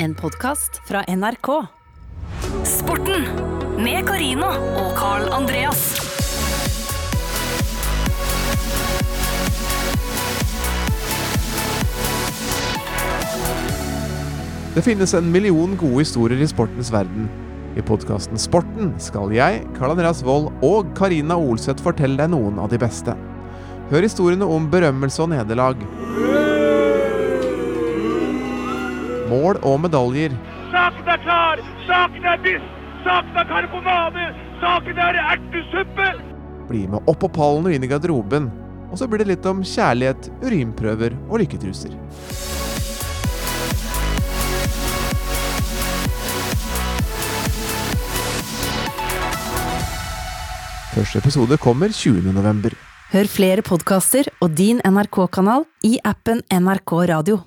En podkast fra NRK. Sporten med Carina og Carl Andreas. Det finnes en million gode historier i sportens verden. I podkasten Sporten skal jeg, Karl Andreas Wold og Karina Olseth fortelle deg noen av de beste. Hør historiene om berømmelse og nederlag. Mål og medaljer. Saken er klar! Saken er biff! Saken er karbonade! Saken er ertesuppe! Bli med opp på pallen og inn i garderoben. Og så blir det litt om kjærlighet, urinprøver og lykketruser. Første episode kommer 20. november. Hør flere podkaster og din NRK-kanal i appen NRK Radio.